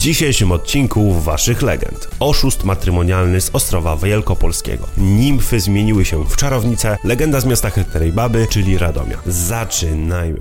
dzisiejszym odcinku Waszych Legend. Oszust matrymonialny z Ostrowa Wielkopolskiego. Nimfy zmieniły się w czarownice, legenda z miasta Chytrej Baby, czyli Radomia. Zaczynajmy.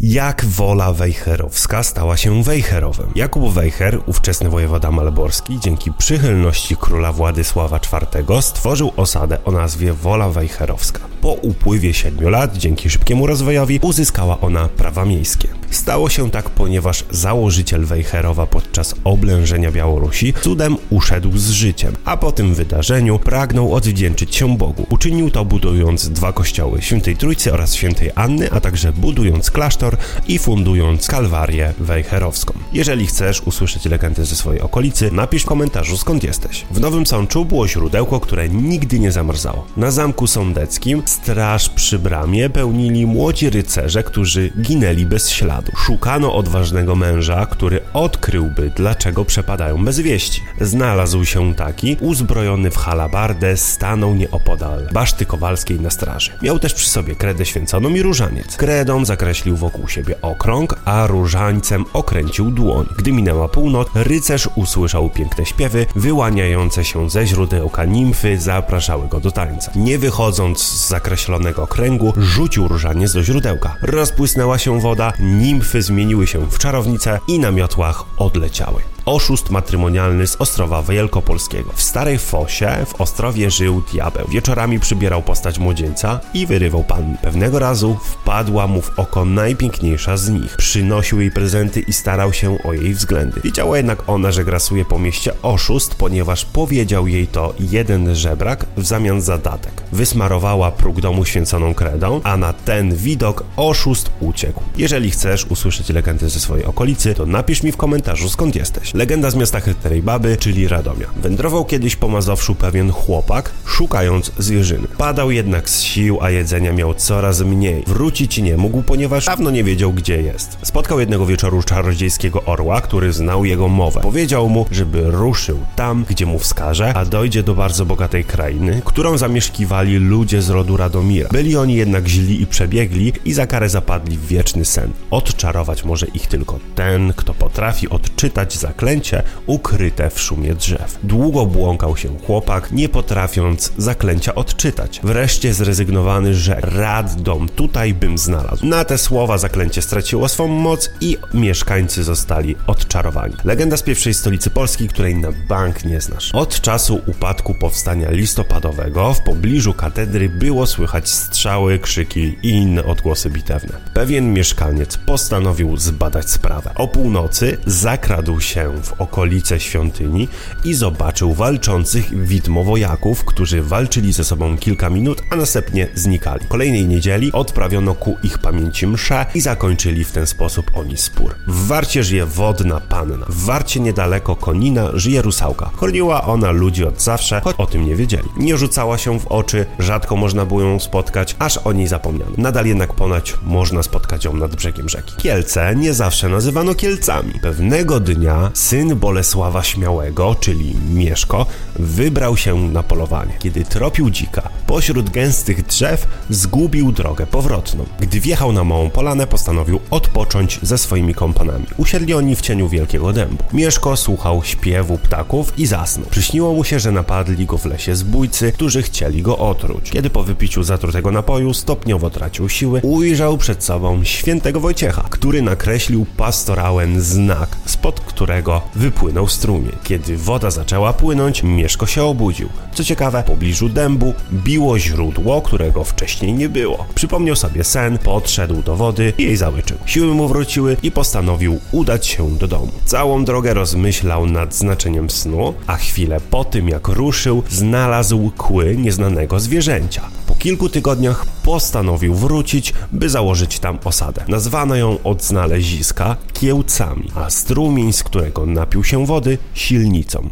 Jak wola wejherowska stała się Wejherowem? Jakub Wejher, ówczesny wojewoda malborski, dzięki przychylności króla Władysława IV stworzył osadę o nazwie Wola Wejherowska. Po upływie siedmiu lat, dzięki szybkiemu rozwojowi, uzyskała ona prawa miejskie. Stało się tak, ponieważ założyciel Wejherowa podczas oblężenia Białorusi cudem uszedł z życiem, a po tym wydarzeniu pragnął odwdzięczyć się Bogu. Uczynił to budując dwa kościoły Świętej Trójcy oraz Świętej Anny, a także budując klasztor i fundując kalwarię wejherowską. Jeżeli chcesz usłyszeć legendy ze swojej okolicy, napisz w komentarzu skąd jesteś. W Nowym Sączu było źródełko, które nigdy nie zamarzało. Na zamku sądeckim straż przy bramie pełnili młodzi rycerze, którzy ginęli bez śladu. Szukano odważnego męża, który odkryłby, dlaczego przepadają bez wieści. Znalazł się taki, uzbrojony w halabardę, stanął nieopodal baszty kowalskiej na straży. Miał też przy sobie kredę święconą i różaniec. Kredą zakreślił wokół siebie okrąg, a różańcem okręcił dłoń. Gdy minęła północ, rycerz usłyszał piękne śpiewy, wyłaniające się ze źródełka nimfy zapraszały go do tańca. Nie wychodząc z zakreślonego kręgu, rzucił różaniec do źródełka. Rozpłysnęła się woda, nimfy zmieniły się w czarownice i na miotłach odleciały oszust matrymonialny z Ostrowa Wielkopolskiego. W Starej Fosie w Ostrowie żył diabeł. Wieczorami przybierał postać młodzieńca i wyrywał panny. Pewnego razu wpadła mu w oko najpiękniejsza z nich. Przynosił jej prezenty i starał się o jej względy. Wiedziała jednak ona, że grasuje po mieście oszust, ponieważ powiedział jej to jeden żebrak w zamian za datek. Wysmarowała próg domu święconą kredą, a na ten widok oszust uciekł. Jeżeli chcesz usłyszeć legendy ze swojej okolicy, to napisz mi w komentarzu skąd jesteś. Legenda z miasta Chytrej Baby, czyli Radomia. Wędrował kiedyś po Mazowszu pewien chłopak, szukając zwierzyny. Padał jednak z sił, a jedzenia miał coraz mniej. Wrócić nie mógł, ponieważ dawno nie wiedział, gdzie jest. Spotkał jednego wieczoru czarodziejskiego orła, który znał jego mowę. Powiedział mu, żeby ruszył tam, gdzie mu wskaże, a dojdzie do bardzo bogatej krainy, którą zamieszkiwali ludzie z rodu Radomira. Byli oni jednak źli i przebiegli i za karę zapadli w wieczny sen. Odczarować może ich tylko ten, kto potrafi odczytać zaklęcie zaklęcie ukryte w szumie drzew. Długo błąkał się chłopak, nie potrafiąc zaklęcia odczytać. Wreszcie zrezygnowany, że rad dom tutaj bym znalazł. Na te słowa zaklęcie straciło swą moc i mieszkańcy zostali odczarowani. Legenda z pierwszej stolicy Polski, której na bank nie znasz. Od czasu upadku powstania listopadowego w pobliżu katedry było słychać strzały, krzyki i inne odgłosy bitewne. Pewien mieszkaniec postanowił zbadać sprawę. O północy zakradł się w okolice świątyni i zobaczył walczących widmowojaków, którzy walczyli ze sobą kilka minut, a następnie znikali. Kolejnej niedzieli odprawiono ku ich pamięci mszę i zakończyli w ten sposób oni spór. W Warcie żyje wodna panna. W Warcie niedaleko Konina żyje rusałka. Korniła ona ludzi od zawsze, choć o tym nie wiedzieli. Nie rzucała się w oczy, rzadko można było ją spotkać, aż o niej zapomniano. Nadal jednak ponoć można spotkać ją nad brzegiem rzeki. Kielce nie zawsze nazywano Kielcami. Pewnego dnia syn Bolesława Śmiałego, czyli Mieszko, wybrał się na polowanie. Kiedy tropił dzika pośród gęstych drzew, zgubił drogę powrotną. Gdy wjechał na małą polanę, postanowił odpocząć ze swoimi kompanami. Usiedli oni w cieniu wielkiego dębu. Mieszko słuchał śpiewu ptaków i zasnął. Przyśniło mu się, że napadli go w lesie zbójcy, którzy chcieli go otruć. Kiedy po wypiciu zatrutego napoju stopniowo tracił siły, ujrzał przed sobą świętego Wojciecha, który nakreślił pastorałem znak, spod którego wypłynął strumień. Kiedy woda zaczęła płynąć, Mieszko się obudził. Co ciekawe, w pobliżu dębu biło źródło, którego wcześniej nie było. Przypomniał sobie sen, podszedł do wody i jej załyczył. Siły mu wróciły i postanowił udać się do domu. Całą drogę rozmyślał nad znaczeniem snu, a chwilę po tym jak ruszył, znalazł kły nieznanego zwierzęcia. Po kilku tygodniach postanowił wrócić, by założyć tam osadę. Nazwano ją od znaleziska Kiełcami, a strumień, z którego napił się wody, silnicą.